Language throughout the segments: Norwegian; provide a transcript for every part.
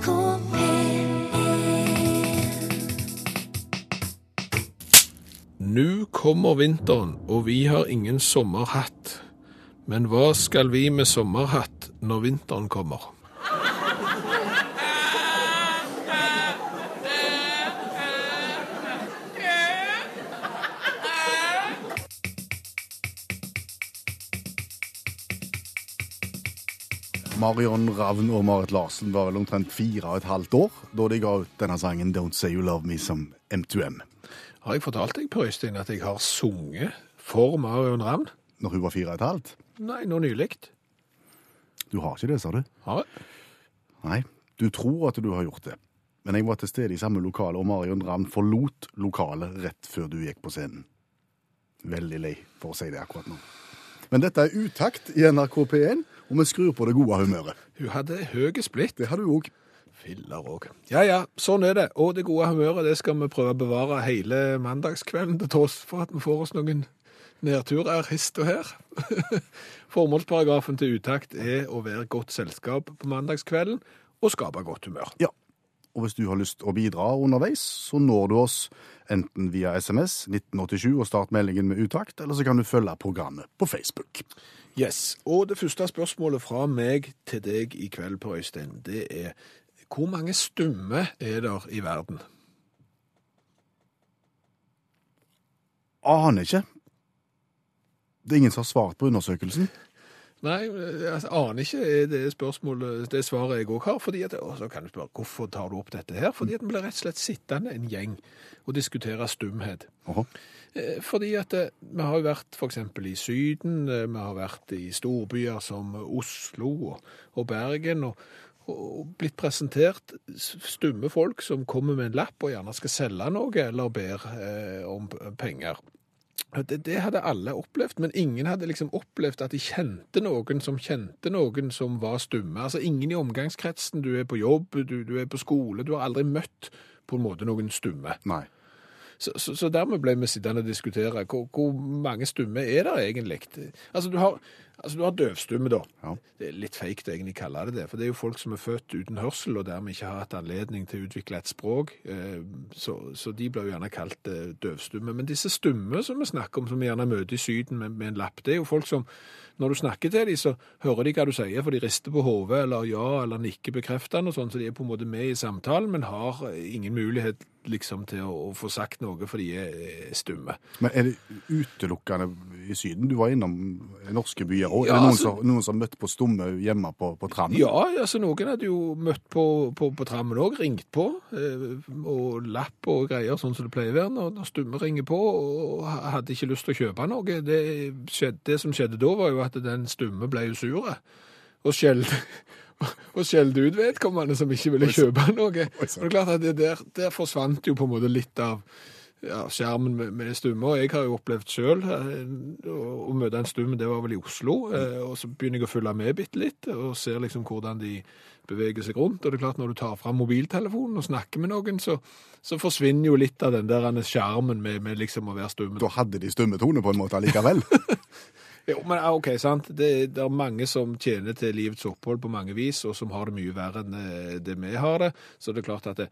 NRK P1 Nå kommer vinteren, og vi har ingen sommerhatt. Men hva skal vi med sommerhatt når vinteren kommer? Marion Ravn og Marit Larsen var vel omtrent fire og et halvt år da de ga ut denne sangen Don't Say You Love Me som M2M. Har jeg fortalt deg, Per Øystein, at jeg har sunget for Marion Ravn? Når hun var fire og et halvt. Nei, nå nylig. Du har ikke det, sa du? Har jeg? Nei, du tror at du har gjort det. Men jeg var til stede i samme lokale, og Marion Ravn forlot lokalet rett før du gikk på scenen. Veldig lei for å si det akkurat nå. Men dette er utakt i NRK P1, og vi skrur på det gode humøret. Hun hadde høy splitt. Det hadde hun òg. Filler òg. Ja ja, sånn er det. Og det gode humøret det skal vi prøve å bevare hele mandagskvelden, til tross for at vi får oss noen nedturer hist og her. Formålsparagrafen til utakt er å være godt selskap på mandagskvelden og skape godt humør. Ja. Og hvis du har lyst å bidra underveis, så når du oss enten via SMS 1987 og start meldingen med utakt, eller så kan du følge programmet på Facebook. Yes, Og det første spørsmålet fra meg til deg i kveld, Per Øystein, det er hvor mange stumme er der i verden? Aner ikke. Det er ingen som har svart på undersøkelsen. Nei, jeg aner ikke er det spørsmålet, det svaret jeg òg har. fordi at, og så kan du spørre hvorfor tar du opp dette her? Fordi at en blir rett og slett sittende en gjeng og diskutere stumhet. Åhå. Eh, Fordi at eh, vi har jo vært f.eks. i Syden, eh, vi har vært i storbyer som Oslo og, og Bergen, og, og blitt presentert stumme folk som kommer med en lapp og gjerne skal selge noe eller ber eh, om penger. Det, det hadde alle opplevd, men ingen hadde liksom opplevd at de kjente noen som kjente noen som var stumme. Altså ingen i omgangskretsen, du er på jobb, du, du er på skole, du har aldri møtt på en måte noen stumme. Nei. Så, så, så dermed ble vi sittende og diskutere hvor, hvor mange stumme er det egentlig. Altså du har, altså, du har døvstumme, da. Ja. Det er litt feigt å egentlig kalle det det, for det er jo folk som er født uten hørsel og dermed ikke har hatt anledning til å utvikle et språk. eh, Så, så de blir jo gjerne kalt eh, døvstumme. Men disse stumme som vi snakker om, som vi gjerne møter i Syden med, med en lapp, det er jo folk som når du snakker til dem, så hører de hva du sier, for de rister på hodet eller ja eller nikker bekreftende og sånn, så de er på en måte med i samtalen, men har eh, ingen mulighet liksom til å, å få sagt noe, for de er stumme. Men er det utelukkende i Syden? Du var innom norske byer òg. Ja, noen, altså- som, noen som møtte på stumme hjemme på, på Trammen? Ja, altså noen hadde jo møtt på, på, på trammen òg, ringt på, eh, og lapp og greier, sånn som det pleier å være når, når stumme ringer på, og hadde ikke lyst til å kjøpe noe. Det, skjedde, det som skjedde da, var jo at den stumme ble jo sure, og skjelte og skjelte ut vedkommende som ikke ville kjøpe noe. Og det er klart at det der, der forsvant jo på en måte litt av ja, skjermen med, med stumme, og jeg har jo opplevd selv eh, å, møte en stumme, det var vel i Oslo, eh, og så begynner jeg å følge med bitte litt, og ser liksom hvordan de beveger seg rundt, og det er klart når du tar frem mobiltelefonen og snakker med noen, så, så forsvinner jo litt av den der skjermen med, med liksom å være stumme. Da hadde de stummetone på en måte allikevel. Jo, men ok, sant. Det, det er mange som tjener til livets opphold på mange vis, og som har det mye verre enn eh, det vi har det. Så det er klart at det,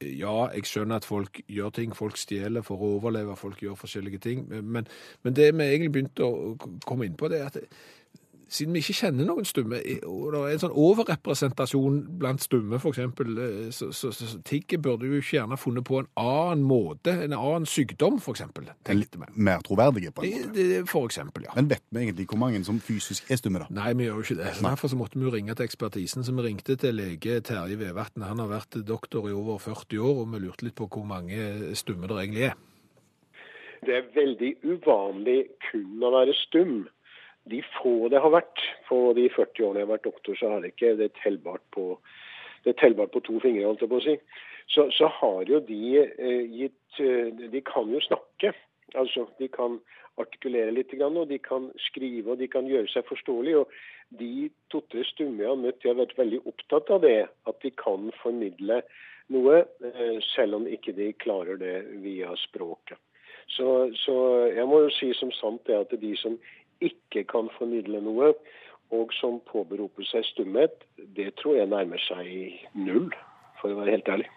ja, jeg skjønner at folk gjør ting, folk stjeler for å overleve, folk gjør forskjellige ting, men, men det vi egentlig begynte å komme inn på, det er at siden vi ikke kjenner noen stumme, og det er en sånn overrepresentasjon blant stumme, for eksempel, eh, så, så, så, så tigget burde jo ikke gjerne funnet på en annen måte, en annen sykdom, for eksempel, tenkte vi. Mer troverdige, på en måte. det, for eksempel, ja. Men vet vi egentlig hvor mange som fysisk er stumme, da? Nei, vi gjør jo ikke det. Nei. Derfor så måtte vi jo ringe til ekspertisen. Så vi ringte til lege Terje Vevatn. Han har vært doktor i over 40 år, og vi lurte litt på hvor mange stumme det egentlig er. Det er veldig uvanlig kun å være stum. De få det har vært på de 40 årene jeg har vært doktor, så har det ikke det tellbart på, det er tellbart på to fingre, holdt jeg på å si. Så, så har jo de eh, gitt eh, De kan jo snakke. Altså, de kan artikulere litt, og de kan skrive og de kan gjøre seg forståelige. Og de to-tre stumme jeg har møtt, de har vært veldig opptatt av det. At de kan formidle noe, eh, selv om ikke de klarer det via språket. Så, så jeg må jo si som sant det at de som ikke kan formidle noe, og som påberoper seg stumhet, det tror jeg nærmer seg null, for å være helt ærlig.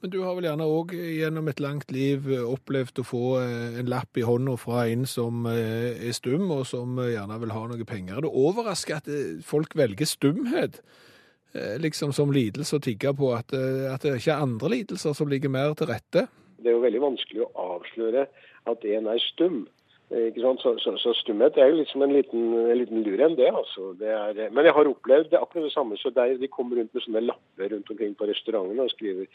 Men du har vel gjerne òg gjennom et langt liv opplevd å få eh, en lapp i hånda fra en som eh, er stum, og som gjerne vil ha noe penger. Er det overrasker at eh, folk velger stumhet liksom som lidelse å tigge på, at, at det ikke er andre lidelser som ligger mer til rette? Det er jo veldig vanskelig å avsløre at en er stum. Så, så, så stumhet er jo litt som en liten, en liten lur enn det. altså. Det er, men jeg har opplevd det akkurat det samme. så der, De kommer rundt med sånne lapper rundt omkring på restaurantene og skriver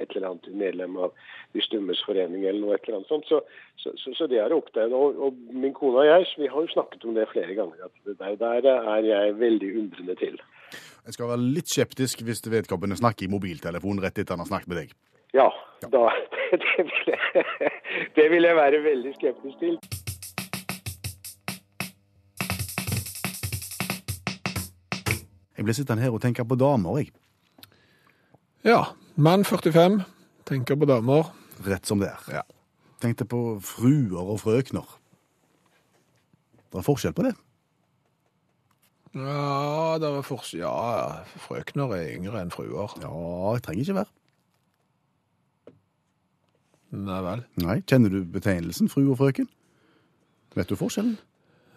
et eller annet medlem av De stummes forening eller noe et eller annet sånt. Så, så, det har jeg opplevd. Og, og min kone og jeg vi har jo snakket om det flere ganger. at det Der, der er jeg veldig undrende til. Jeg skal være litt skeptisk hvis vedkommende snakker i mobiltelefon rett etter han har snakket med deg. Ja, da, det, vil jeg, det vil jeg være veldig skeptisk til. Jeg blir sittende her og tenke på damer, jeg. Ja. Mann 45, tenker på damer. Rett som det er. Ja. Tenkte på fruer og frøkner. Det er forskjell på det. Ja, det er forskjell. Ja, frøkner er yngre enn fruer. Ja, jeg trenger ikke være. Nei vel. Nei, Kjenner du betegnelsen fru og frøken? Vet du forskjellen?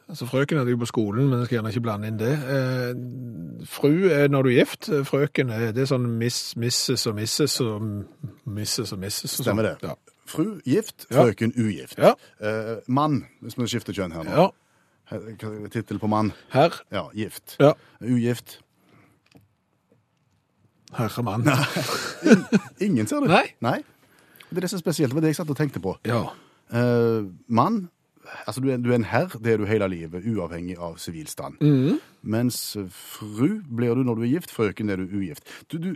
Altså, Frøken er jo på skolen, men jeg skal gjerne ikke blande inn det. Eh, fru er når du er gift. Frøken er det er sånn miss, misses og misses og misses og misses. Og Stemmer det. det. Fru gift, Ja. frøken ugift. Ja. Eh, mann, hvis vi skifter kjønn her nå. ja. Tittel på mann? Herr. Ja, gift. Ja. Ugift. Herremann. Ingen, ser du. Nei. Det er det som er spesielt. Det var det jeg satt og tenkte på. Ja. Eh, mann, altså du er, du er en herr, det er du hele livet, uavhengig av sivilstand. Mm. Mens fru blir du når du er gift, frøken er du ugift. Du, du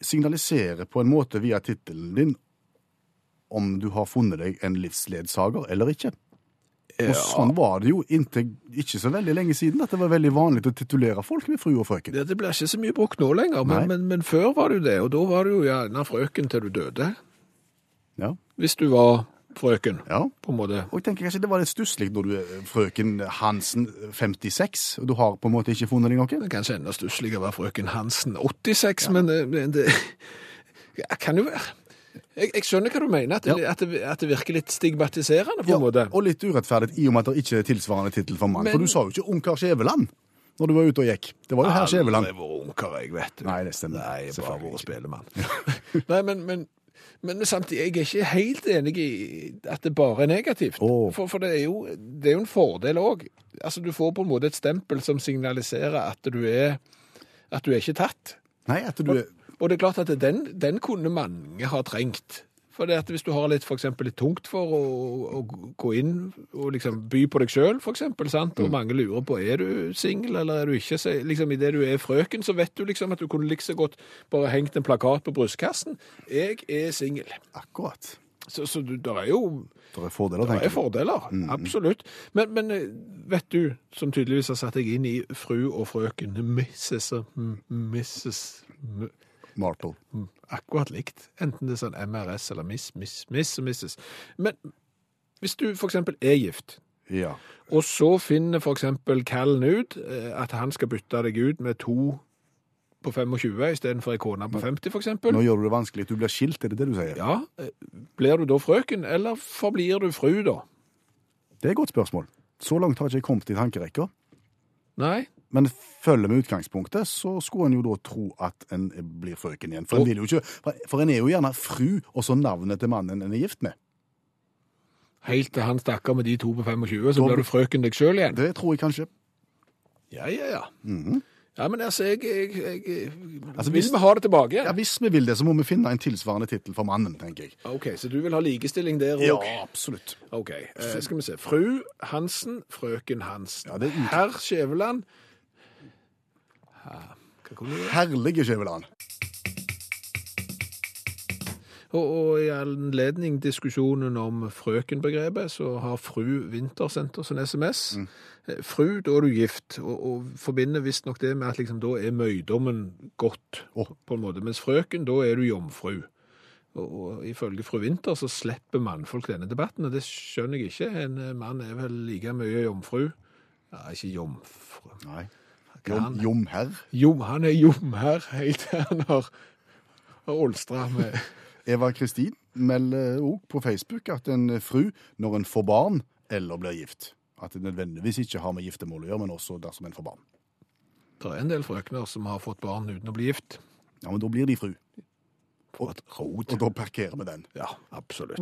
signaliserer på en måte via tittelen din om du har funnet deg en livsledsager eller ikke. Og sånn var det jo inntil ikke så veldig lenge siden at det var veldig vanlig å titulere folk med fru og frøken. Det, det blir ikke så mye brukt nå lenger, men, men, men før var det jo det. Og da var det jo gjerne frøken til du døde. Ja, Hvis du var frøken, ja. på en måte. Og jeg tenker kanskje det var litt stusslig når du er frøken Hansen 56, og du har på en måte ikke funnet deg noe. Det kan enda stussligere å være frøken Hansen 86, men, det- men det ja, kan jo være. Jeg, jeg skjønner hva du mener, at det, at, det, at det virker litt stigmatiserende på en måte. og litt urettferdig i og med at det ikke er tilsvarende tittel for mann. Men- For du sa jo ikke Ungkar Skjæveland når du var ute og gikk. Det var jo herr Skjæveland. Aldri vært ungkar, jeg vet du. Nei, det stemmer. Nei, jeg har bare vært spelemann. Nei, men, men, men samtidig, jeg er ikke helt enig i at det bare er negativt. Oh. For, for det, er jo, det er jo en fordel òg. Altså, du får på en måte et stempel som signaliserer at du er, at du er ikke tatt. Nei, at du er Og det er klart at den, den kunne mange ha trengt. For det at hvis du har litt, for eksempel, litt tungt for å, å gå inn og liksom by på deg sjøl, eksempel, sant? og mange lurer på er du singel eller er du ikke, så liksom idet du er frøken, så vet du liksom at du kunne like så godt bare hengt en plakat på brystkassen. Jeg er singel. akkurat. Så, så det er jo Det er fordeler, det er fordeler, fordeler, absolutt. Men, men eh, vet du, som tydeligvis har satt deg inn i fru og frøken, Mrs. og Mrs. Marple. Mm, Akkurat likt. Enten det er sånn MRS eller Miss, Miss, Miss og Misses. Men hvis du eksempel er gift, Ja. og så finner eksempel Callen ut eh, at han skal bytte deg ut med to på 25 istedenfor ei kone på 50 for eksempel, Nå gjør du det vanskelig. Du blir skilt, er det det du sier? ja, eh, blir du da frøken, eller forblir du fru da? Det er et godt spørsmål. Så langt har ikke jeg kommet i tankerekka. Nei? Men følger med utgangspunktet, så skulle en jo da tro at en blir frøken igjen. For en, ikke, for- en er jo gjerne fru, og så navnet til mannen en er gift med. Helt til han stakker med de to på 25, så Da- blir du frøken deg sjøl igjen. Det tror jeg kanskje. Ja, ja, ja. Ja, men altså, jeg, jeg, jeg Altså, Vil vi ha det tilbake? Ja, Hvis vi vil det, så må vi finne en tilsvarende tittel for mannen, tenker jeg. OK, så du vil ha likestilling der òg? Ja, absolutt. OK. Eh, skal vi se. Fru Hansen, frøken Hansen. Ja, er Herr Skjæveland Ja, Hva kunne det være? Herlige Skjæveland. Og, og i anledning diskusjonen om frøkenbegrepet, så har fru Winther sendt oss en SMS. Mm. Fru, da er du gift, og, og forbinder visstnok det med at liksom, da er møydommen godt, oh. på en måte. Mens frøken, da er du jomfru. Og, og ifølge fru Winther så slipper mannfolk denne debatten, og det skjønner jeg ikke. En eh, mann er vel like mye jomfru. Ja, ikke jomfru. Nei. Jom, jomherr. Jom, han er jomherr helt til han har olstra med Eva Kristin melder òg på Facebook at en fru, når en får barn eller blir gift At det nødvendigvis ikke har med giftermål å gjøre, men også dersom en får barn. Det er en del frøkner som har fått barn uten å bli gift. Ja, men da blir de fru. Og. Og da parkerer vi den. Ja, absolutt.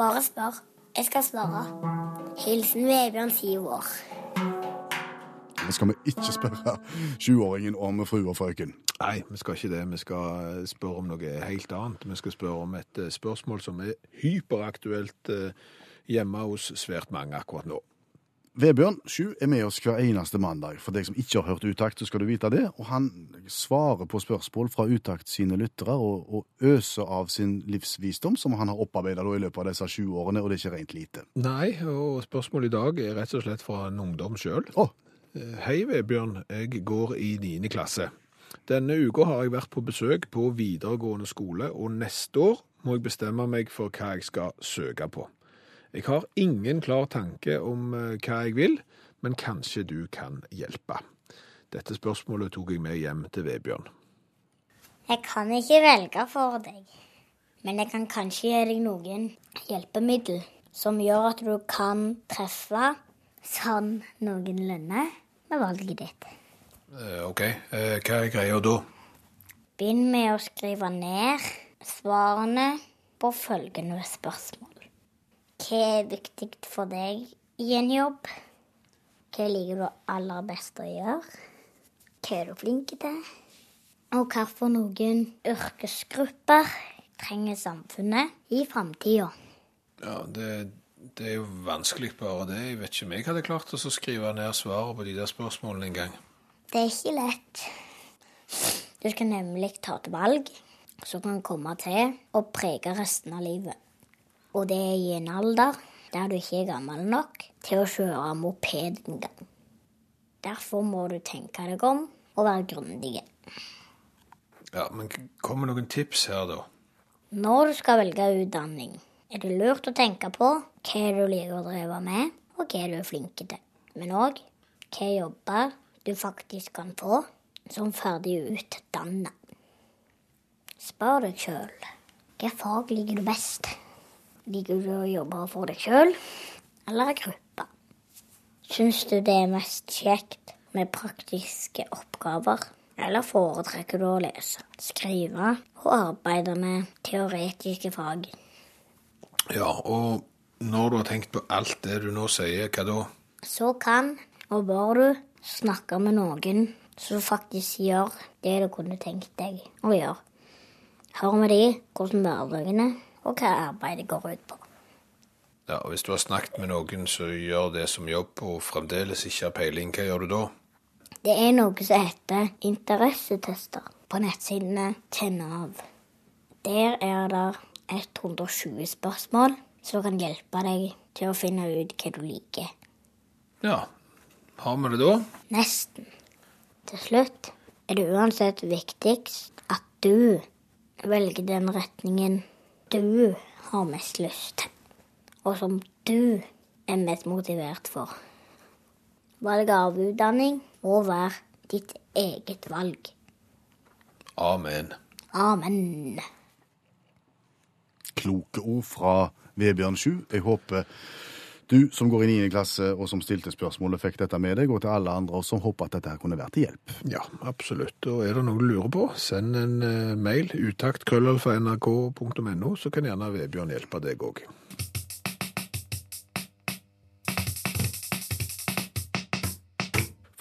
Bare spør. Jeg skal svare. Hilsen Vebjørn, syv år. Nå skal vi ikke spørre sjuåringen om fru og frøken. Nei, vi skal ikke det. Vi skal spørre om noe helt annet. Vi skal spørre om et eh, spørsmål som er hyperaktuelt eh, hjemme hos svært mange akkurat nå. Vebjørn Sju er med oss hver eneste mandag. For deg som ikke har hørt Utakt, så skal du vite det. Og han svarer på spørsmål fra Utakt sine lyttere og, og øser av sin livsvisdom, som han har opparbeida i løpet av disse sju årene, og det er ikke rent lite. Nei, og spørsmålet i dag er rett og slett fra en ungdom sjøl. Oh. Hei, Vebjørn. Jeg går i niende klasse. Denne uka har jeg vært på besøk på videregående skole, og neste år må jeg bestemme meg for hva jeg skal søke på. Jeg har ingen klar tanke om eh, hva jeg vil, men kanskje du kan hjelpe. Dette spørsmålet tok jeg med hjem til Vebjørn. Jeg kan ikke velge for deg, men jeg kan kanskje gi deg noen hjelpemiddel som gjør at du kan treffe sånn noenlunde med valget ditt. Eh, OK, eh, hva er greia da? Begynn med å skrive ned svarene på følgende spørsmål. Hva er viktig for deg i en jobb? Hva liker du aller best å gjøre? Hva er du flink til? Og hvilke noen yrkesgrupper trenger samfunnet i framtida? Ja, det, det er jo vanskelig bare det. Jeg vet ikke om jeg hadde klart å skrive ned svaret på de der spørsmålene en gang. Det er ikke lett. Du skal nemlig ta et valg som kan komme til å prege resten av livet. Og det er i en alder der du ikke er gammel nok til å kjøre moped engang. Derfor må du tenke deg om og være grundig. Ja, men kommer noen tips her, da? Når du skal velge utdanning, er det lurt å tenke på hva du liker å drive med, og hva du er flink til. Men òg hva jobber du faktisk kan få som ferdig utdanna. Spør deg sjøl hva fag liker du best. Liker du å jobbe for deg sjøl eller i gruppe? Syns du det er mest kjekt med praktiske oppgaver? Eller foretrekker du å lese, skrive og arbeide med teoretiske fag? Ja, og når du har tenkt på alt det du nå sier, hva da? Så kan og bør du snakke med noen som faktisk gjør det du kunne tenkt deg å gjøre. Hør med de hvordan hverdagen er, og hva arbeidet går ut på. Ja, og Hvis du har snakket med noen som gjør det som jobb, og fremdeles ikke har peiling, hva gjør du da? Det er noe som heter interessetester på nettsidene til Nav. Der er det 120 spørsmål som kan hjelpe deg til å finne ut hva du liker. Ja, har vi det da? Nesten. Til slutt er det uansett viktigst at du velger den retningen du har mest lyst og som du er mest motivert for. Valget av utdanning må være ditt eget valg. Amen. Amen. Kloke ord fra Vebjørn Sju. Jeg håper du som går i 9. klasse og som stilte spørsmålet, fikk dette med deg, og til alle andre som håper at dette her kunne vært til hjelp. Ja, absolutt. Og er det noe du lurer på, send en eh, mail, utakt.krøllalfa.nrk.no, så kan gjerne Vebjørn hjelpe deg òg.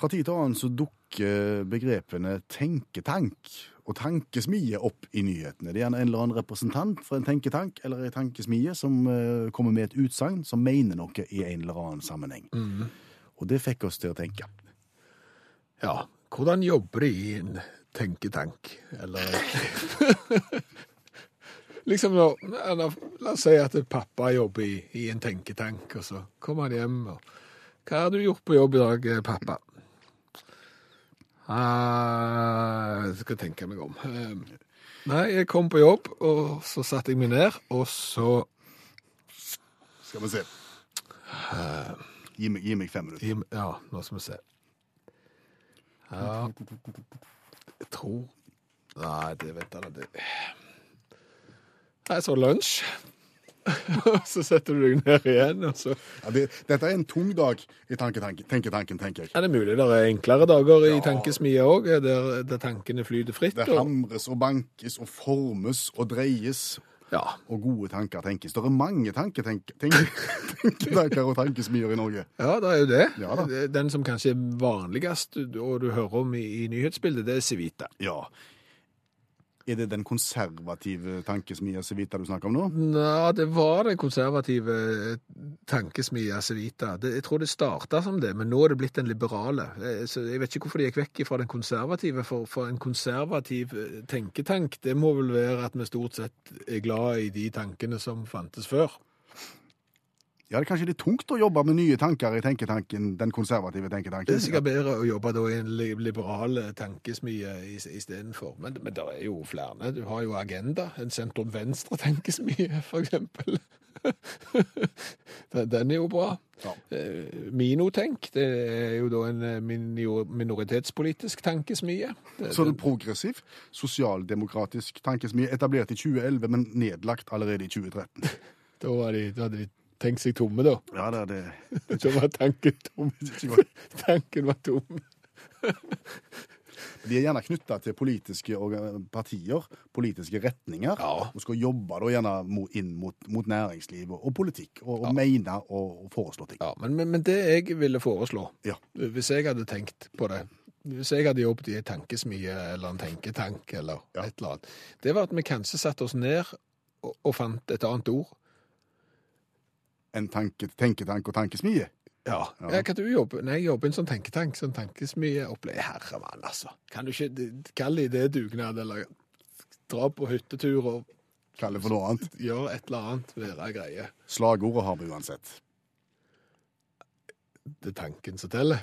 Fra tid til annen så dukker begrepene tenketank og tankesmie opp i nyhetene. Det er gjerne en eller annen representant for en tenketank eller en tankesmie som eh, kommer med et utsagn som mener noe i en eller annen sammenheng. Og det fikk oss til å tenke. Ja, hvordan jobber de i en tenketank? Eller Liksom når, eller, La oss si at pappa jobber i, i en tenketank, og så kommer han hjem og Hva har du gjort på jobb i dag, eh, pappa? Jeg skal tenke meg om. Eh, Nei, jeg kom på jobb, og så satte jeg meg ned, og så Skal vi se. Gi meg, gi meg fem minutter. Gi, ja, nå skal vi se. Ja Jeg tror Nei, det vet jeg da. Det Nei, så lunsj. så setter du deg ned igjen, og så Ja, det, dette er en tung dag i tanketanken, tenketanken, tenker jeg. Er det mulig det er enklere dager i tankesmia òg, der, der tankene flyter fritt? Det og- hamres og bankes og formes og dreies, Ja. og gode tanker tenkes. Det er mange tanke, tenk, og tankesmier i Norge. ja, det er jo det. Ja. Den som kanskje er vanligst, og du hører om i, i nyhetsbildet, det er Civita. Ja. Er det den konservative tankesmia Civita du snakker om nå? Nei, det var den konservative tankesmia Civita. Jeg tror det starta som det, men nå er det blitt den liberale. Eh, jeg vet ikke hvorfor de gikk vekk fra den konservative, for, for en konservativ eh, tenketank, det må vel være at vi stort sett er glad i de tankene som fantes før. Ja, det er kanskje litt tungt å jobbe med nye tanker i tenketanken, den konservative tenketanken. Det er sikkert bedre å jobbe da i en liberal tankesmie is- istedenfor. Men, men det er jo flere. Du har jo Agenda, en sentrum-venstre-tenkesmie, eksempel. Den- er jo bra. Ja. Eh, Minotenk, det er jo da en eh, minor- minoritetspolitisk tankesmie. Det- Så er det progressiv, sosialdemokratisk tankesmie, etablert i 2011, men nedlagt allerede i 2013. Da, de, da hadde de tenkt seg tomme, da. Ja, det er det. Da var tanken tom. Tanken var tom. De er gjerne knytta til politiske partier, politiske retninger, Ja. og skal jobbe da gjerne inn mot, mot næringsliv og, og politikk, og, og mene og, og foreslå ting. Ja, men, men, det jeg ville foreslå, Ja. hvis jeg hadde tenkt på det, hvis jeg hadde jobbet i en tankesmie eller en tenketank eller Ja. et eller annet, det var at vi kanskje satte oss ned og, og fant et annet ord. En tanke, tenketank og tankesmie. Ja. Ja. jeg kan du jobbe? Nei, jeg jobber i en sånn tenketank, sånn tankesmieopplegg. Herremann, altså. Kan du ikke kalle det dugnad, eller dra på hyttetur og Kalle for noe annet. gjøre et eller annet, være greie. Slagordet har vi uansett. Det er tanken som teller.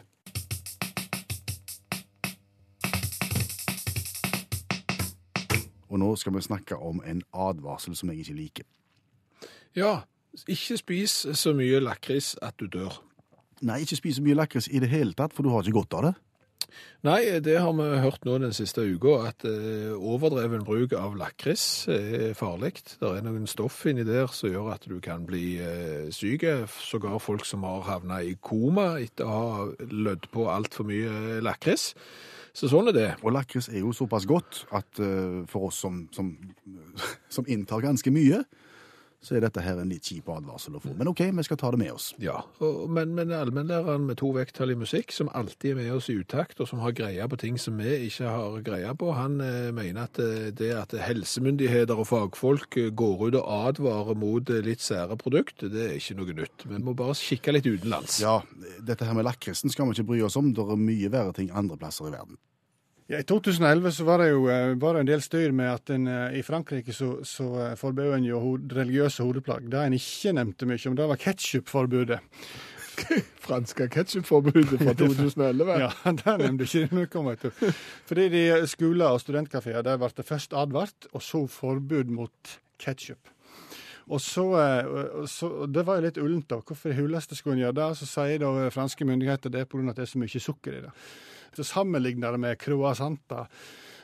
Og nå skal vi snakke om en advarsel som jeg ikke liker. Ja, ikke spis så mye lakris at du dør. Nei, ikke spis så mye lakris i det hele tatt, for du har ikke godt av det. Nei, det har vi hørt nå den siste uka, at eh, overdreven bruk av lakris er farlig. Det er noen stoff inni der som gjør at du kan bli eh, syk. Sågar folk som har havna i koma etter å ha lødd på altfor mye lakris. Så sånn er det. Og lakris er jo såpass godt at eh, for oss som, som, som inntar ganske mye, så er dette her en litt kjip advarsel å få. Men OK, vi skal ta det med oss. Ja, og, men, men allmennlæreren med to vekttall i musikk, som alltid er med oss i utakt, og som har greie på ting som vi ikke har greie på, han eh, mener at eh, det at helsemyndigheter og fagfolk eh, går ut og advarer mot eh, litt sære produkt, det er ikke noe nytt. Vi må bare kikke litt utenlands. Ja, dette her med lakrisen skal vi ikke bry oss om. Det er mye verre ting andre plasser i verden. Ja, I 2011 så var det jo eh, var det en del styr med at en, eh, i Frankrike så, så eh, forbød en jo hod, religiøse hodeplagg. Det en ikke nevnte mye om, det var ketsjupforbudet. Franske ketchupforbudet fra 2011. Ja, det nevnte ikke noe om, vet du. Fordi de skoler og studentkafeer der ble det først advart, og så forbud mot ketsjup. Og så, så, Det var jo litt ullent, da. Hvorfor i huleste skulle en gjøre det? Så sier da franske myndigheter det er pga. at det er så mye sukker i det. Så sammenligner det med croissanter,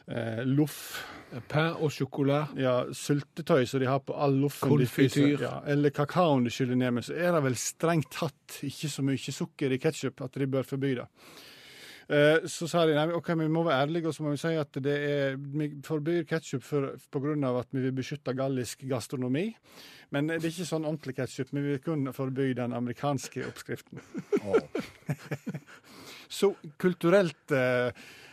eh, loff, Pain og sjokolade. ja, syltetøy som de har på all loffen de Konfityr. ja, eller kakaoen de skyller ned med, så er det vel strengt tatt ikke så mye sukker i ketsjup at de bør forby det. Eh, Så sa de nei, ok, vi må være ærlige og så må vi si at det er, vi forbyr ketsjup pga. at vi vil beskytte gallisk gastronomi. Men det er ikke sånn ordentlig ketsjup. Vi vil kun forby den amerikanske oppskriften. Så kulturelt eh,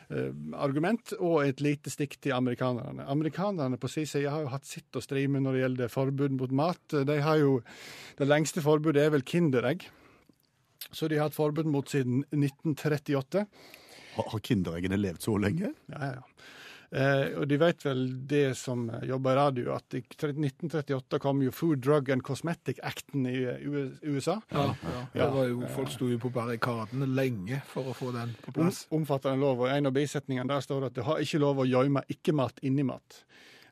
eh, argument og et lite stikk til amerikanerne. Amerikanerne på sin side har jo hatt sitt å stri med når det gjelder forbud mot mat. De har jo, Det lengste forbudet er vel Kinderegg. Så de har hatt forbud mot siden 1938. Har Kindereggene levd så lenge? Ja, ja. Eh, og de vet vel det som jobber i radio, at i 1938 kom jo Food, Drug and Cosmetic Acten i USA. Ja, ja. Det var jo, folk sto jo på barrikadene lenge for å få den på Om, plass. omfattende lov, og en av bisetningene der står det at det har ikke lov å gjemme ikke-mat inni mat.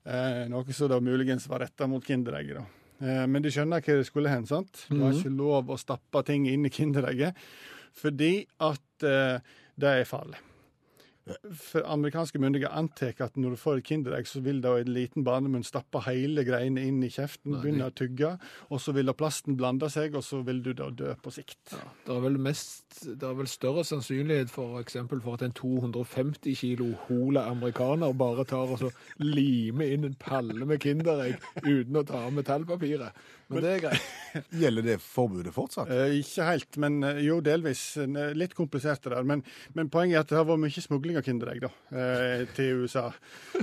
Eh, noe som da muligens var retta mot Kinderegget. da. Eh, Men de skjønner hva det skulle hen, sant? Det var ikke lov å stappe ting inn i Kinderegget, fordi at eh, det er farlig. For amerikanske myndigheter antar at når du får et Kinderegg, så vil da en liten barnemunn stappe hele greiene inn i kjeften, begynne å tygge, og så vil da plasten blande seg, og så vil du da dø på sikt. Det er vel, mest, det er vel større sannsynlighet for eksempel for at en 250 kilo hola amerikaner bare tar og så limer inn en palle med Kinderegg uten å ta av metallpapiret. Men det er greit. Gjelder det forbudet fortsatt? Eh, ikke helt, men eh, jo, delvis. Eh, Litt komplisert det der. Men, men poenget er at det har vært mye smugling av Kinderegg da, eh, til USA.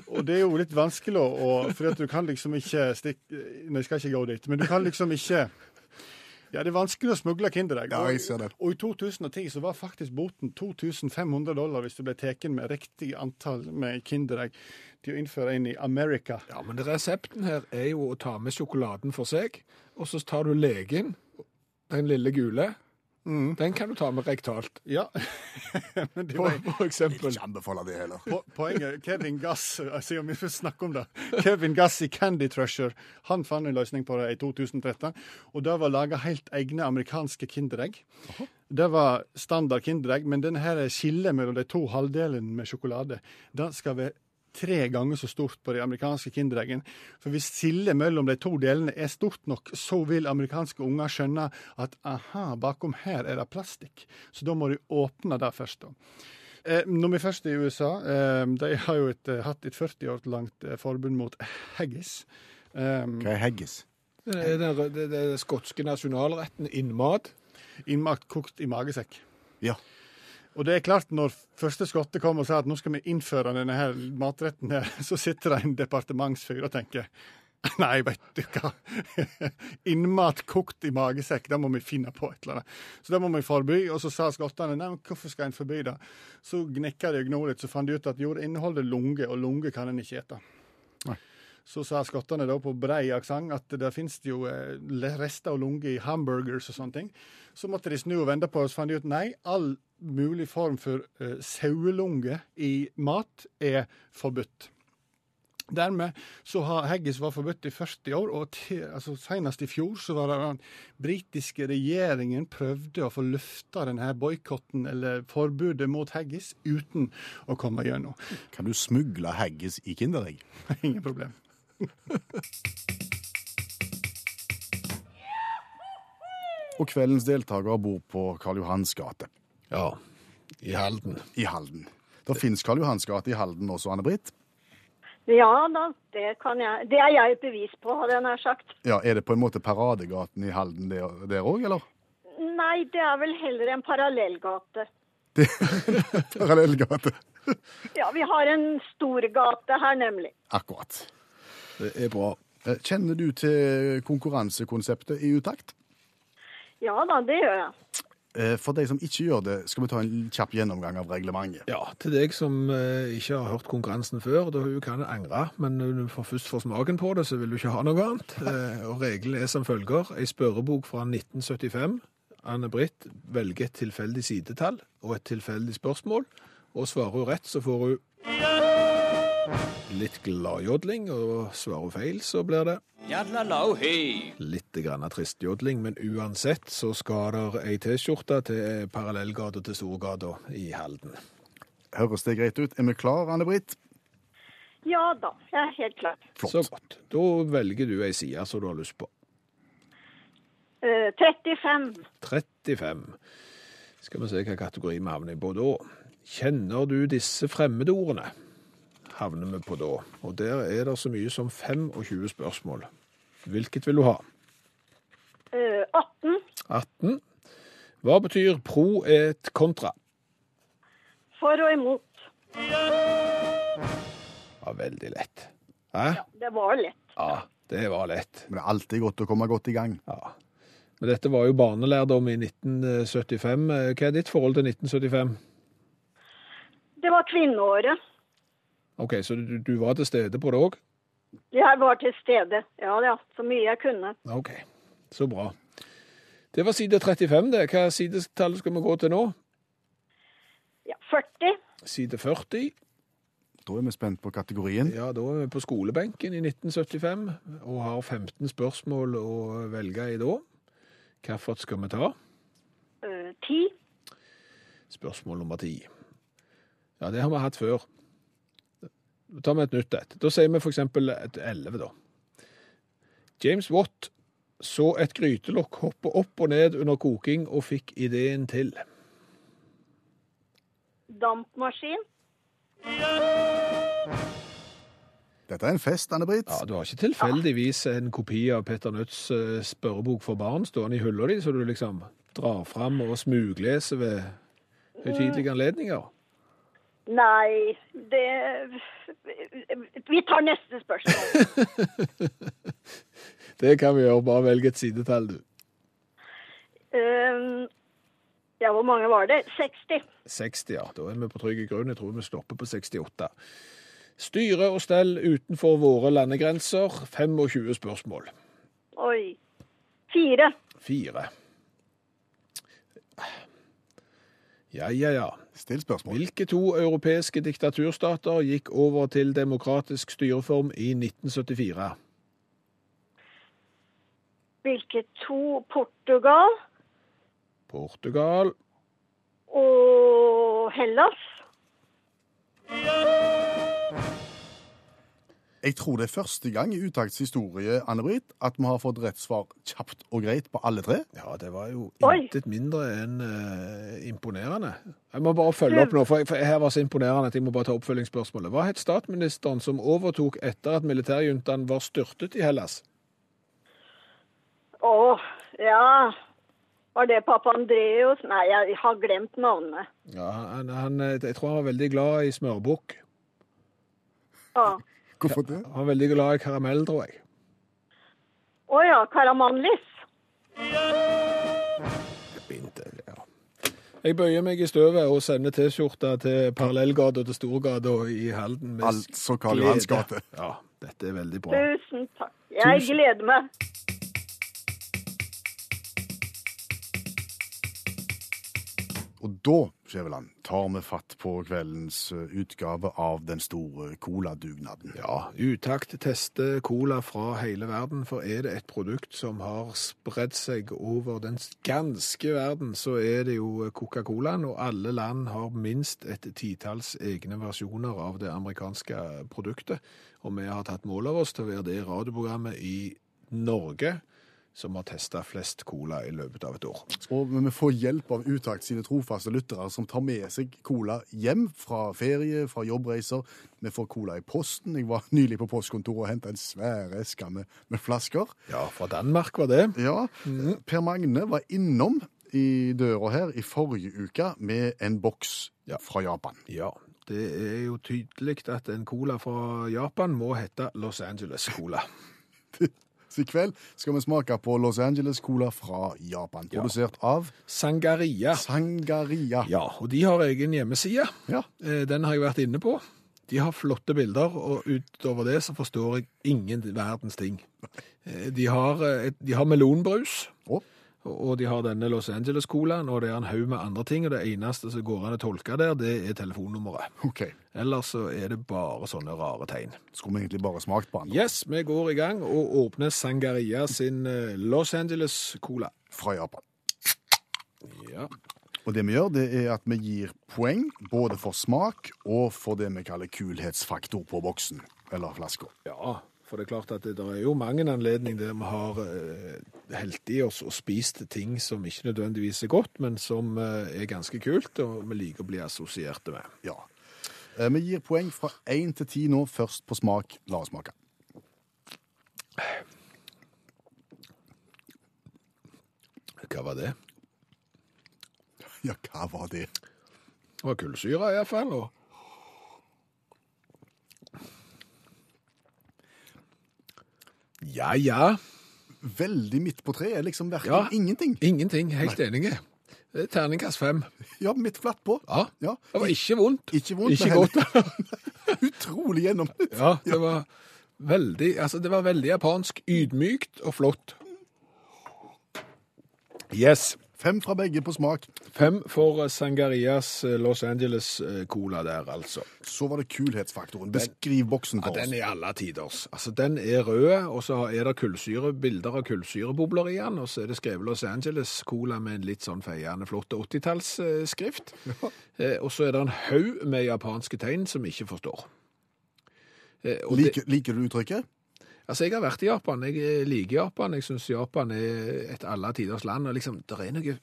Og det er jo litt vanskelig å å- For du kan liksom ikke stikke Nei, jeg skal ikke gå dit. Men du kan liksom ikke Ja, det er vanskelig å smugle Kinderegg. Ja, jeg ser det. Og i 2010 så var faktisk boten 2500 dollar hvis du ble tatt med riktig antall med Kinderegg til å innføre inn i America. Ja, men resepten her er jo å ta med sjokoladen for seg, og så tar du legen, den lille gule. Den kan du ta med rektalt, Ja, men det var, for eksempel. Ikke anbefale det heller. Po- Poenget Kevin Gass altså om vi først snakker om det. Kevin Gass i Candy Trusher han fant en løsning på det i 2013. Og det var laga helt egne amerikanske Kinderegg. Det var standard Kinderegg, men denne her skillet mellom de to halvdelene med sjokolade det skal være tre ganger så stort på de amerikanske Kindereggene. For hvis sildet mellom de to delene er stort nok, så vil amerikanske unger skjønne at aha, bakom her er det plastikk. Så da må du åpne det først. da. Eh, når vi først er i USA, eh, de har jo et, eh, hatt et 40 år langt forbund mot haggis. Hva er haggis? Det er den, skotske nasjonalretten innmat. Innmat kokt i magesekk. Ja. Og det er klart, når første skotte kom og sa at nå skal vi innføre denne her matretten her, så sitter det en departementsfyr og tenker Nei, vet du hva. Innmat kokt i magesekk, det må vi finne på et eller annet. Så det må vi forby. Og så sa skottene nei, men hvorfor skal en forby det? Så gnikka de og gno så fant de ut at jo, det inneholder lunge, og lunge kan en ikke ete. Nei. Så sa skottene da på brei aksent at det finnes jo eh, rester og lunge i hamburgers og sånne ting. Så måtte de snu og vende på, og så fant de ut nei, all mulig form for uh, sauelunge i mat er forbudt. Dermed så har haggis var forbudt i 40 år, og til, altså senest i fjor så var det den britiske regjeringen prøvde å få løfta denne boikotten eller forbudet mot haggis uten å komme gjennom. Kan du smugle haggis i Kinderegg? Ingen problem. Og kveldens deltaker bor på Karl Johans gate Ja, i Halden. i Halden. Det fins Karl Johans gate i Halden også, Anne-Britt. Ja da, det kan jeg. Det er jeg et bevis på, hadde jeg nær sagt. Ja, Er det på en måte Paradegaten i Halden der òg, eller? Nei, det er vel heller en parallellgate. Parallellgate. Ja, vi har en stor gate her, nemlig. Akkurat. Det er bra. Eh, Kjenner du til konkurransekonseptet i utakt? Ja da, det gjør jeg. Eh, For de som ikke gjør det, skal vi ta en kjapp gjennomgang av reglementet. Ja, til deg som eh, ikke har hørt konkurransen før, da kan du angre, men når du får først får smaken på det, så vil du ikke ha noe annet. Eh, og reglene er som følger. Ei spørrebok fra 1975. Anne-Britt velger et tilfeldig sidetall og et tilfeldig spørsmål, og svarer hun rett, så får hun litt gladjodling, og svarer hun feil, så blir det litt grann tristjodling, men uansett så skal der ei T-skjorte til parallellgata til Storgata i Halden. Høres det greit ut? Er vi klar, Anne-Britt? Ja da, jeg er helt klar. Flott. Så godt. Da velger du ei side som du har lyst på. Uh, 35. 35. Skal vi se hva kategori vi havner på da. Kjenner du disse fremmedordene? Havner vi på da. Og der er det så mye som 25 spørsmål. Hvilket vil du ha? Eh, 18. 18. Hva betyr pro et kontra? For og imot. Ja, veldig lett. Hæ? Det var lett. Ja, det var lett. Men det er alltid godt å komme godt i gang. Ja. Men dette var jo barnelærdom i 1975. Hva er ditt forhold til 1975? Det var kvinneåret. Ok, så du, du var til stede på det òg? Jeg var til stede. Ja ja, så mye jeg kunne. Ok, så bra. Det var side 35, det. Hva sidetall skal vi gå til nå? Ja, 40. Side 40. Da er vi spent på kategorien. Ja, da er vi på skolebenken i 1975 og har 15 spørsmål å velge i da. Hvilket skal vi ta? Eh, ti. Spørsmål nummer 10. Ja, det har vi hatt før. Da tar vi et nytt et. Da sier vi eksempel et 11 da. James Watt så et grytelokk hoppe opp og ned under koking og fikk ideen til. Dampmaskin. Dette er en fest, Anne-Britt. Ja, Du har ikke tilfeldigvis en kopi av Petter Nødts eh, spørrebok for barn stående i hylla di, så du liksom drar fram og smugleser ved høytidelige anledninger? Nei, det Vi tar neste spørsmål. Det kan vi gjøre, bare velg et sidetall, du. Um, ja, hvor mange var det? 60. 60, ja. Da er vi på trygg grunn. Jeg tror vi stopper på 68. Styre og stell utenfor våre landegrenser. 25 spørsmål. Oi. Fire. Fire. Ja, ja, ja. Still spørsmål. Hvilke to europeiske diktaturstater gikk over til demokratisk styreform i 1974? Hvilke to? Portugal Portugal. og Hellas. Jeg tror det er første gang i Utakts historie Anne-Britt, at vi har fått rett svar kjapt og greit på alle tre. Ja, det var jo intet mindre enn uh, imponerende. Jeg må bare følge opp nå, for, jeg, for her var så imponerende at jeg må bare ta oppfølgingsspørsmålet. Hva het statsministeren som overtok etter at militærjuntaen var styrtet i Hellas? Å, ja. Var det pappa Andreas? Nei, jeg har glemt navnet. Ja, han, han, jeg tror han var veldig glad i smørbukk. Ja. Hvorfor det? Han var veldig glad i karamell, tror jeg. Å ja, Karamanlis. Begynte, ja. Jeg bøyer meg i støvet og sender T-skjorta til parallellgata til Storgata i Halden. med Altså Karl Johans gate. Ja, dette er veldig bra. Tusen takk. Jeg Tusen- gleder meg. Og da, Skjæveland, tar vi fatt på kveldens eh, utgave av den store coladugnaden. Ja, Utakt tester cola fra hele verden, for er det et produkt som har spredd seg over den ganske verden, så er det jo Coca-Colaen, og alle land har minst et titalls egne versjoner av det amerikanske produktet. Og vi har tatt mål av oss til å være det radioprogrammet i Norge som har testa flest cola i løpet av et år. Og vi får hjelp av Utakt sine trofaste lyttere som tar med seg cola hjem fra ferie, fra jobbreiser. Vi får cola i posten. Jeg var nylig på postkontoret og henta en svær eske med, med flasker. Ja, fra Danmark var det. Ja, Per Magne var innom i døra her i forrige uke med en boks Ja. fra Japan. Ja, det er jo tydelig at en cola fra Japan må hete Los Angeles Cola. Så i kveld skal vi smake på Los Angeles Cola fra Japan, Ja. produsert av Sangaria. Sangaria. Ja, og de har egen hjemmeside. Ja. Eh, Den har jeg vært inne på. De har flotte bilder, og utover det så forstår jeg ingen verdens ting. Eh, De har, eh, et- de har melonbrus, Å. og de har denne Los Angeles-colaen, og det er en haug med andre ting, og det eneste som går an å tolke der, det er telefonnummeret. OK. Ellers så er det bare sånne rare tegn. Skulle vi egentlig bare smakt på den Yes, vi går i gang og åpner Sangaria sin eh, Los Angeles-cola. fra Japan. Ja. Og det vi gjør, det er at vi gir poeng både for smak og for det vi kaller kulhetsfaktor på boksen, eller flaska. Ja, for det er klart at det, der er jo mange anledninger der vi har eh, helt i oss og spist ting som ikke nødvendigvis er godt, men som eh, er ganske kult, og vi liker å bli assosierte med. Ja. Eh, Vi gir poeng fra én til ti nå, først på smak. La oss smake. Hva var det? Ja, hva var det? Det var kullsyre i hvert fall, og Ja, ja. Veldig midt på treet. Liksom verken Ja. ingenting. Ingenting. Helt enige. Er Terningkast fem. Ja, midt flatt på. Ja. Ja. Det var ikke vondt. Ikke vondt, Ikke men godt. Utrolig gjennomsnitt. Ja, det var veldig, altså det var veldig japansk, ydmykt og flott. Yes. Fem fra begge på smak. Fem for eh, Sangarias eh, Los Angeles eh, Cola der, altså. Så var det kulhetsfaktoren. Beskriv boksen for oss. Ja, den er alle tiders. Altså, den er rød, og så er det kullsyre, bilder av kullsyrebobler i den, og så er det skrevet Los Angeles Cola med en litt sånn feiende flott 80-tallsskrift. Ja. og så er det en haug med japanske tegn som vi ikke forstår. Eh, og det- Liker, liker du uttrykket? Altså, Jeg har vært i Japan. Jeg eh, liker Japan. Jeg syns Japan er et alle tiders land. og liksom, Det er noe,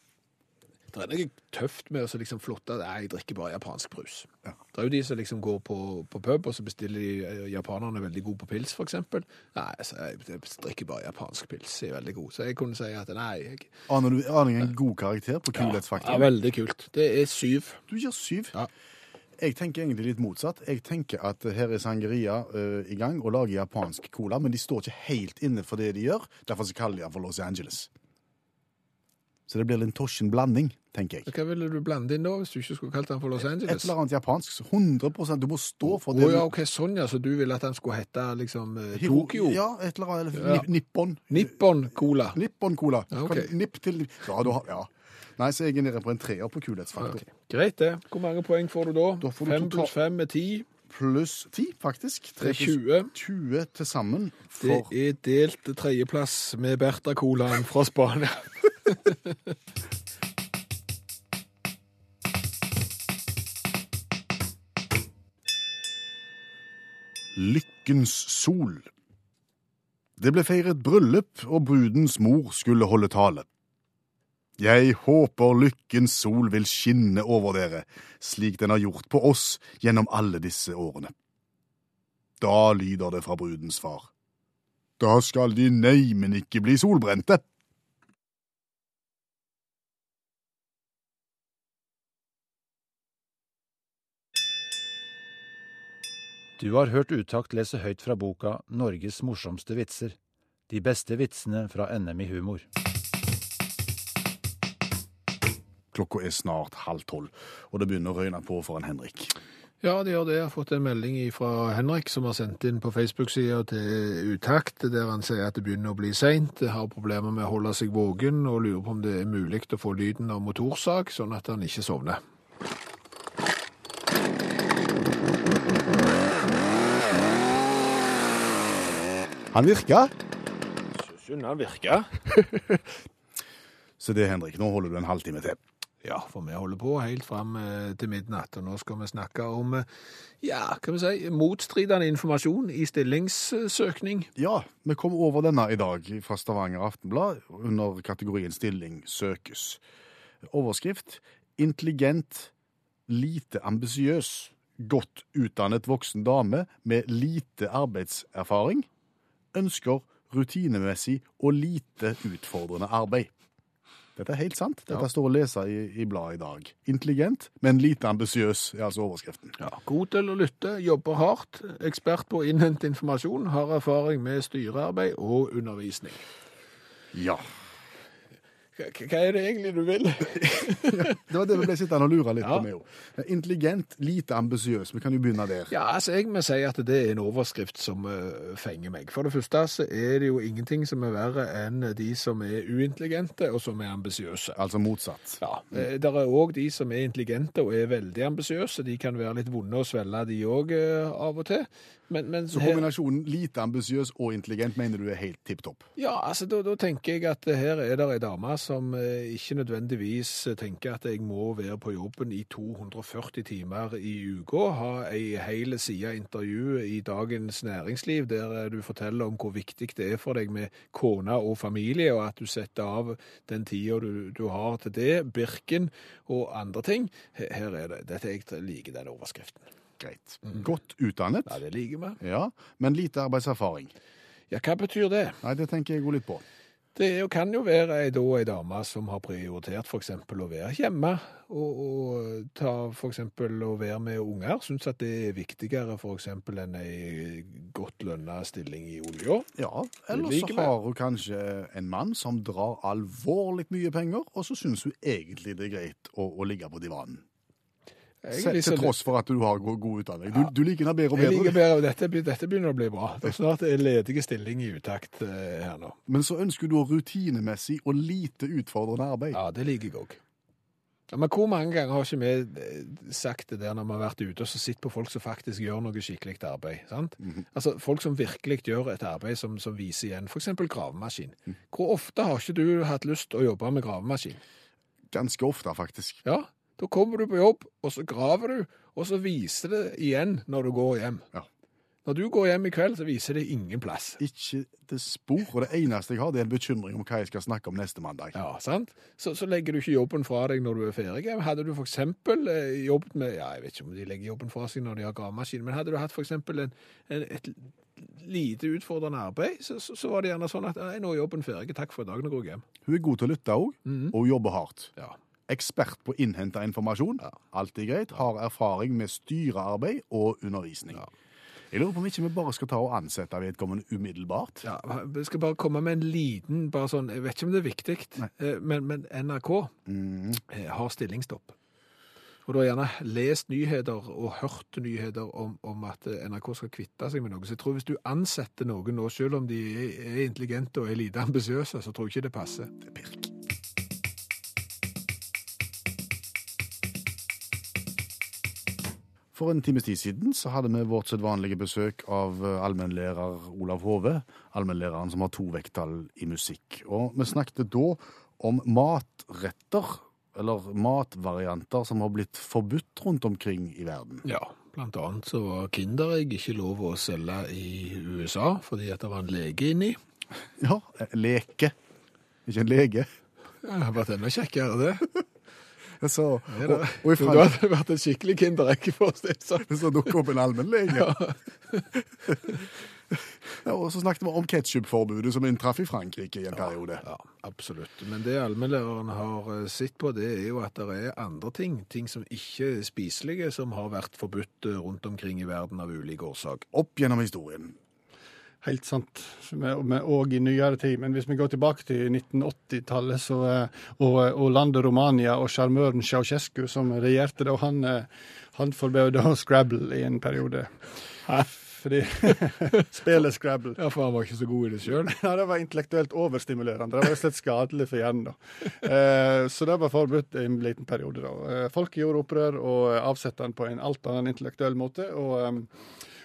det er noe tøft med å så liksom flotte Nei, jeg drikker bare japansk brus. Ja. Det er jo de som liksom går på, på pub, og så bestiller de eh, Japanerne er veldig gode på pils, f.eks. Nei, så jeg, jeg drikker bare japansk pils. Jeg er veldig god. Så jeg kunne si at nei jeg, Aner du aner en god karakter på ja, ja, Veldig kult. Det er syv. Du gir syv. Ja. Jeg tenker egentlig litt motsatt. Jeg tenker at her er Sangeria uh, i gang og lager japansk cola, men de står ikke helt inne for det de gjør. Derfor så kaller de den for Los Angeles. Så det blir en tosjen blanding, tenker jeg. Hva ville du blande inn da, hvis du ikke skulle kalt den for Los Angeles? Et eller annet japansk. så 100 Du må stå for det. det. ja, ok, sånn ja. Så du ville at den skulle hete liksom eh, Tokyo? Ja, et eller annet. eller Ja. Nippon. Nippon Cola. Nippon Cola. Ja, okay. Nipp til Ja, du har Ja. Nei, så jeg er nede på en treer på kulhetsfaktor. Okay. Greit det. Hvor mange poeng får du da? Da får du Fem pluss fem er ti. Pluss ti, faktisk. Det er pluss 20. 20 til sammen. Det er delt tredjeplass med Berta-colaen fra Spania. Lykkens sol. Det ble feiret bryllup, og brudens mor skulle holde tale. Jeg håper lykkens sol vil skinne over dere, slik den har gjort på oss gjennom alle disse årene. Da lyder det fra brudens far. Da skal de neimen ikke bli solbrente. Du har hørt Utakt lese høyt fra boka Norges morsomste vitser. De beste vitsene fra NM i humor. Klokka er snart halv tolv, og det begynner å røyne på for en Henrik. Ja, det gjør det. Jeg har fått en melding fra Henrik som har sendt inn på Facebook-sida til Utakt, der han sier at det begynner å bli seint, har problemer med å holde seg våken og lurer på om det er mulig å få lyden av motorsag, sånn at han ikke sovner. Han virka! hun han virker. Så det, Henrik, nå holder du en halvtime til. Ja, for vi holder på helt fram eh, til midnatt, og nå skal vi snakke om eh, ja, kan vi si, motstridende informasjon i stillingssøkning. Ja, vi kom over denne i dag fra Stavanger Aftenblad under kategorien stilling søkes. Overskrift intelligent, lite ambisiøs, godt utdannet voksen dame med lite arbeidserfaring ønsker rutinemessig og lite utfordrende arbeid. Dette er helt sant. Dette står å lese i, i bladet i dag. Intelligent, men lite ambisiøs, er altså overskriften. Ja, god til å lytte, jobber hardt, ekspert på å innhente informasjon, har erfaring med styrearbeid og undervisning. Ja. Hva, er det egentlig du vil? Det var det vi ble sittende og lure litt Ja. på med. Intelligent, lite ambisiøs. Vi kan jo begynne der. Ja, altså jeg må si at det er en overskrift som uh, fenger meg. For det første så er det jo ingenting som er verre enn de som er uintelligente og som er ambisiøse. Altså motsatt. Ja, Mm. Det er òg de som er intelligente og er veldig ambisiøse. De kan være litt vonde å svelge, de òg, av og til. Men, men Så kombinasjonen lite ambisiøs og intelligent mener du er helt tipp topp? Ja, altså da, da tenker jeg at her er det ei dame som eh, ikke nødvendigvis tenker at jeg må være på jobben i 240 timer i uka, ha ei hel side intervju i Dagens Næringsliv der eh, du forteller om hvor viktig det er for deg med kone og familie, og at du setter av den tida du, du har til det, Birken og andre ting. Her her er det. Dette jeg liker den overskriften. Greit. Godt utdannet, Ja, det liker vi. ja, men lite arbeidserfaring. Ja, hva betyr det? Nei, det tenker jeg jo litt på. Det er jo- kan jo være ei, da, ei dame som har prioritert f.eks. å være hjemme, og, og ta f.eks. å være med unger. Syns at det er viktigere f.eks. enn ei godt lønna stilling i olja. Ja, eller så liker vi. har hun kanskje en mann som drar alvorlig mye penger, og så syns hun egentlig det er greit å, å ligge på divanen. Til tross for at du har god, god utdanning. Du, du liker det bedre og bedre. Jeg liker bedre. bedre, dette, dette begynner å bli bra. Det er snart en ledige stilling i utakt eh, her nå. Men så ønsker du rutinemessig og lite utfordrende arbeid. Ja, det liker jeg òg. Ja, men hvor mange ganger har ikke vi eh, sagt det der når vi har vært ute og så sett på folk som faktisk gjør noe skikkelig arbeid? sant? Altså Folk som virkelig gjør et arbeid som, som viser igjen, f.eks. gravemaskin. Hvor ofte har ikke du hatt lyst til å jobbe med gravemaskin? Ganske ofte, faktisk. Ja, da kommer du på jobb, og så graver du, og så viser det igjen når du går hjem. Ja. Når du går hjem i kveld, så viser det ingen plass. Ikke det spor. Og det eneste jeg har, det er en bekymring om hva jeg skal snakke om neste mandag. Ja, sant? Så, så legger du ikke jobben fra deg når du er ferdig. Hadde du eksempel eh, jobbet med, ja, jeg vet ikke om de legger jobben fra seg når de har gravemaskin, men hadde du hatt en, et lite utfordrende arbeid, så, så, så var det gjerne sånn at nei, nå er jobben ferdig, takk for i dag, nå går jeg hjem. Hun er god til å lytte òg, og hun jobber hardt. Ja. Ekspert på å innhente informasjon, alltid greit. Har erfaring med styrearbeid og undervisning. Jeg lurer på om ikke vi bare skal ta og ansette vedkommende umiddelbart. Ja, Vi skal bare komme med en liten, bare sånn, jeg vet ikke om det er viktig, eh, men, men NRK mm. har stillingsstopp. Og du har gjerne lest nyheter og hørt nyheter om, om at eh, NRK skal kvitte seg med noe. Så jeg tror hvis du ansetter noen nå, selv om de er intelligente og er lite ambisiøse, så tror jeg ikke det passer. Det er pirk. For en times tid siden så hadde vi vårt sedvanlige besøk av eh, allmennlærer Olav Hove. Allmennlæreren som har to vekttall i musikk. Og vi snakket da om matretter, eller matvarianter, som har blitt forbudt rundt omkring i verden. Ja, blant annet så var Kinderegg ikke lov å selge i USA, fordi at det var en lege inni. Ja, leke. Ikke en lege. Det har vært enda kjekkere det. Så, og, og det. Du hadde vært en skikkelig Kinderegg, for å si det så dukker opp en allmennlege. Ja, og så snakket vi om ketsjupforbudet som inntraff i Frankrike i en periode. Ja, absolutt. Men det allmennlæreren har eh, sett på, det er jo at det er andre ting, ting som ikke er spiselige, som har vært forbudt eh, rundt omkring i verden av ulike årsak. Opp gjennom historien. Helt sant. Og i nyere tid. Men hvis vi går tilbake til 1980-tallet så, eh, og, og landet Romania og sjarmøren Ceaucescu som regjerte da, han, eh, han forbød Scrabble i en periode. Hæ? Fordi Spillet Scrabble. Ja, for han var ikke så god i det sjøl. Nei, det var intellektuelt overstimulerende. Det var slett skadelig for hjernen. da. Eh, så det var forbudt i en liten periode. da. Eh, Folket gjorde opprør og avsatte han på en alt annen intellektuell måte. og...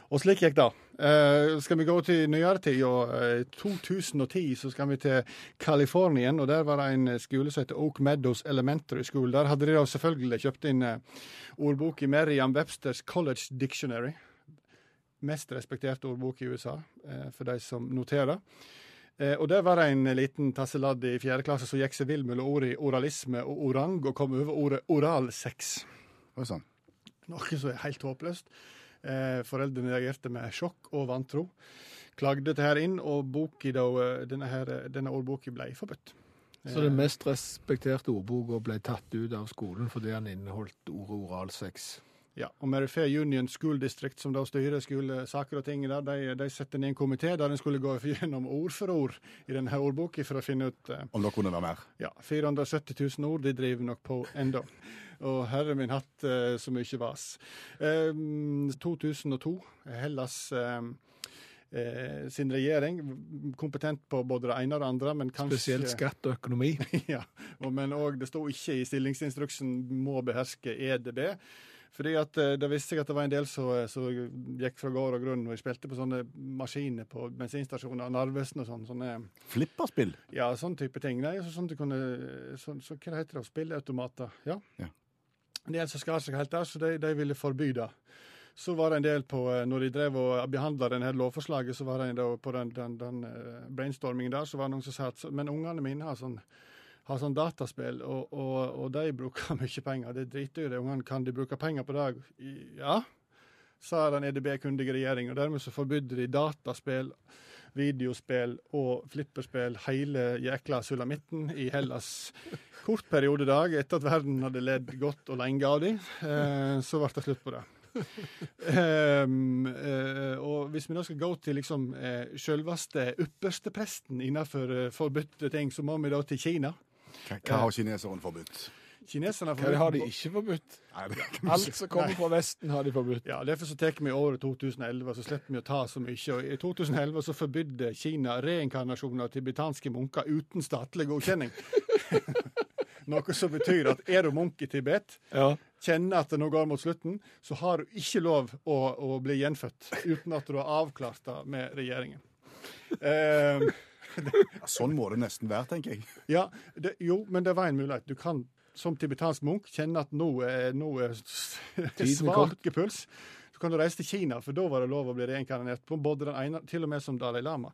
eh, og slik gikk det. Uh, skal vi gå til nyere tid, og uh, 2010 så skal vi til California. og Der var det en skole som heter Oak Meadows Elementary School. Der hadde de da selvfølgelig kjøpt inn uh, ordbok i Merriam Websters College Dictionary. Mest respekterte ordbok i USA, eh, for de som noterer. Eh, og der var det en liten tasseladd i fjerde klasse som gikk seg vill mellom ordet oralisme og orang, og kom over ordet oralsex. Oi sann. Noe som er helt håpløst. Eh, foreldrene reagerte med sjokk og vantro. Klagde dette her inn, og boki da, eh, denne, her, eh, denne ordboka ble forbudt. Så den mest respekterte ordboka ble tatt ut av skolen fordi han inneholdt ordet oralsex. Ja, og Merrifair Union School District, som da styrer skolesaker og ting der, de, de satte ned en komité der en skulle gå gjennom ord for ord i denne ordboka for å finne ut eh, Om det kunne være mer. Ja, 470 000 ord, de driver nok på enda. Og herre min hatt, eh, så mye vas. Eh, 2002, Hellas eh, eh, sin regjering, kompetent på både det ene og det andre, men kanskje Spesielt skatt og økonomi. ja, og, men òg det sto ikke i stillingsinstruksen 'må beherske EDB'. Fordi at eh, Det viste seg at det var en del som, som gikk fra gård og grunn og spilte på sånne maskiner på bensinstasjoner, Narvesen og sånn. sånne Flipperspill. ja, sånn type ting. Nei, så, sånn du kunne, så, så, hva heter det? Spilleautomater. Ja. Ja. En del som skar seg helt der, så de, de ville forby det. Så var det en del på, eh, når de drev og behandla denne lovforslaget, så var det en da på den, den, den eh, brainstormingen der, så var det noen som sa at men ungene mine har sånn, har sånn dataspill, og, og, og de bruker mye penger. Det driter jo de. Ungene kan de bruke penger på det? Ja, sa den EDB-kundige regjeringen. Og dermed så forbudde de dataspill, videospill og flipperspill hele jækla sulamitten i Hellas. Kort dag etter at verden hadde ledd godt og lenge av dem, eh, så ble det slutt på det. um, uh, og hvis vi nå skal gå til liksom uh, selveste ypperstepresten innenfor uh, forbudte ting, så må vi da til Kina. Hva, hva har kineseren forbudt? Kineserne forbudt? Hva har de ikke forbudt? Nei, Alt som kommer fra Vesten, har de forbudt. Ja, Derfor så tar vi året 2011, så slipper vi å ta så mye. Og I 2011 så forbydde Kina reinkarnasjon av tibetanske munker uten statlig godkjenning. Noe som betyr at er du munk i Tibet, Ja. kjenner at det nå går mot slutten, så har du ikke lov å, å bli gjenfødt uten at du har avklart det med regjeringen. Eh, Sånn må det nesten være, tenker jeg. ja, det, jo, men det var en mulighet. Du kan som tibetansk munk kjenne at nå er, nå er puls. Så kan du reise til Kina, for da var det lov å bli reinkarnert på både den ene, til og med som Dalai Lama.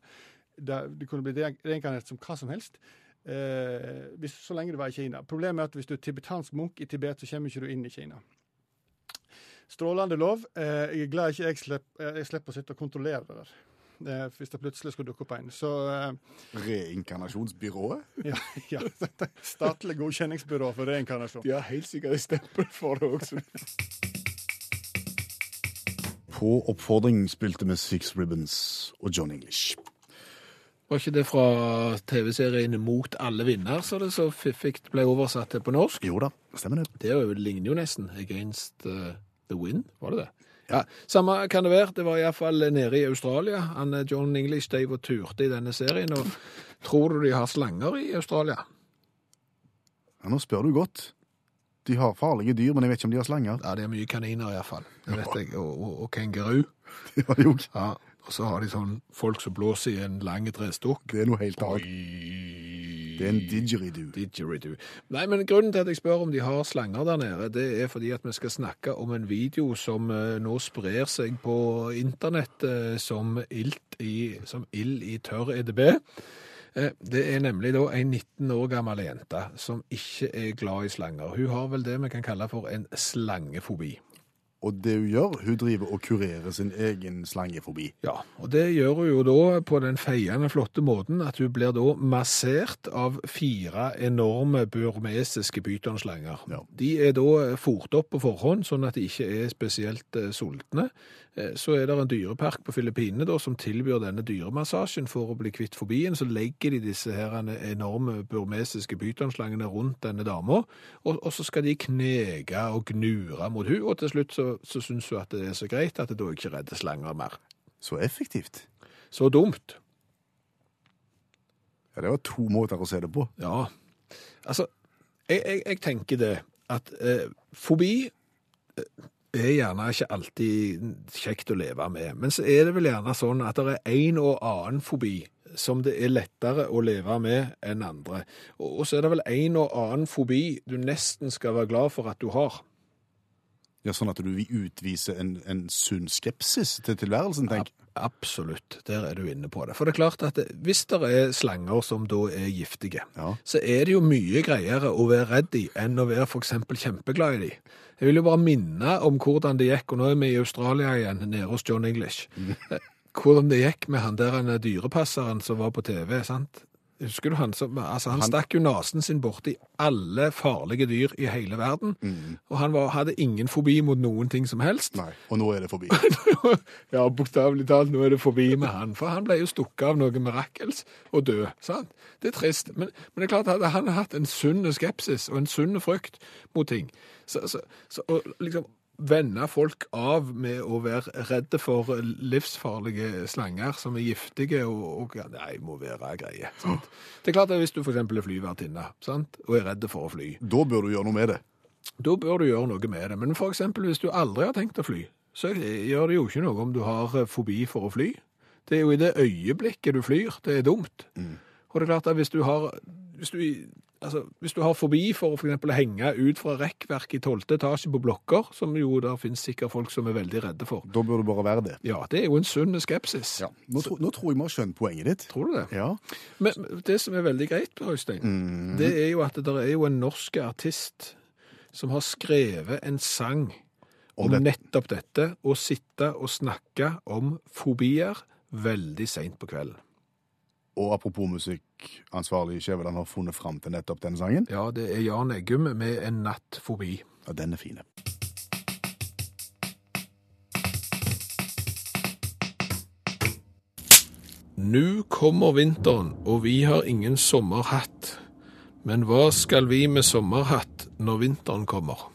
Du kunne bli reinkarnert som hva som helst. Eh, hvis, så lenge du var i Kina. Problemet er at hvis du er tibetansk munk i Tibet, så kommer ikke du inn i Kina. Strålende lov. Eh, jeg er glad ikke jeg slipper, jeg slipper å sitte og kontrollere det der. Hvis det plutselig skulle dukke opp en. Så eh, Reinkarnasjonsbyrået? ja, ja. Statlig godkjenningsbyrå for reinkarnasjon. De har helt sikkert et stempel for det også. På oppfordring spilte vi Six Ribbons og John English. Var ikke det fra TV-serien Mot alle vinner, så det så fiffig ble oversatt til på norsk? Jo da, stemmer det. Det er ligner jo nesten Against uh, the Wind, var det det? Ja, Samme kan det være. Det var iallfall nede i Australia. Han, eh, John English Dave og turte i denne serien. og Tror du de har slanger i Australia? Ja, nå spør du godt. De har farlige dyr, men jeg vet ikke om de har slanger. Ja, det er mye kaniner iallfall. Vet. Og, og, og kenguru. Det jo. Ja, og så har de sånn folk som blåser i en lang trestokk. Det er noe helt annet. Det er en didgeridoo. Didgeridoo. Nei, men grunnen til at jeg spør om de har slanger der nede, det er fordi at vi skal snakke om en video som eh, nå sprer seg på internett eh, som, ild i, som ild i tørr EDB. Eh, Det er nemlig da en 19 år gammel jente som ikke er glad i slanger. Hun har vel det vi kan kalle for en slangefobi. Og det hun gjør, hun driver og kurerer sin egen slangefobi. Ja, og det gjør hun jo da på den feiende flotte måten at hun blir da massert av fire enorme burmesiske pytonslanger. Ja. De er da fort opp på forhånd, sånn at de ikke er spesielt eh, sultne. Eh, Så er det en dyrepark på Filippinene da, som tilbyr denne dyremassasjen for å bli kvitt fobien. Så legger de disse her enorme burmesiske pytonslangene rundt denne dama, og, og så skal de knege og gnure mot hun, og til slutt så, så syns hun at det er så greit at det da ikke redder slanger mer. Så effektivt. Så dumt. Ja, Det var to måter å se det på. Ja. Altså, jeg, jeg, jeg tenker det at eh, fobi eh, er gjerne ikke alltid kjekt å leve med. Men så er det vel gjerne sånn at det er en og annen fobi som det er lettere å leve med enn andre. Og, så er det vel en og annen fobi du nesten skal være glad for at du har. Ja, Sånn at du vil utvise en, en sunn skepsis til tilværelsen, tenk. Absolutt, der er du inne på det. For det er klart at hvis det er slanger som da er giftige, Ja. så er det jo mye greiere å være redd i enn å være eksempel kjempeglad i de. Jeg vil jo bare minne om hvordan det gikk, og nå er vi i Australia igjen, nede hos John English. Eh, Hvordan det gikk med han der han er dyrepasseren som var på TV, sant? Husker du han som, altså han, Han- stakk jo nasen sin borti alle farlige dyr i hele verden, og han var, hadde ingen fobi mot noen ting som helst. Nei. Og nå er det forbi. ja, bokstavelig talt, nå er det forbi med han. For han ble jo stukket av noe mirakels og død. sant? Det er trist. Men, men det er klart at han hatt en sunn skepsis og en sunn frykt mot ting. Så, så, så og liksom vende folk av med å være redde for livsfarlige slanger som er giftige og, og Nei, må være greie. Sant? Det er klart at hvis du f.eks. er flyvertinne og er redd for å fly, Da bør du gjøre noe med det. da bør du gjøre noe med det. Men eksempel hvis du aldri har tenkt å fly, så gjør det jo ikke noe om du har eh, fobi for å fly. Det er jo i det øyeblikket du flyr, det er dumt. Og det er klart at hvis du har, hvis du, altså, hvis du har fobi for å for eksempel henge ut fra rekkverk i 12. etasje på blokker, som jo der finnes sikkert folk som er veldig redde for. Da burde det bare være det. Ja, det er jo en sunn skepsis. Nå, tro, nå tror jeg vi har skjønt poenget ditt. Tror du det? Ja. Men det som er veldig greit, Øystein, det er jo at det er jo en norsk artist som har skrevet en sang om, Om det- nettopp dette, å sitte og snakke om fobier veldig seint på kvelden. Og apropos musikk, ansvarlig Skjæveland har funnet fram til nettopp denne sangen. Ja, det er Jan Eggum med en natt forbi. Ja, den er fin. Nu kommer vinteren, og vi har ingen sommerhatt. Men hva skal vi med sommerhatt når vinteren kommer.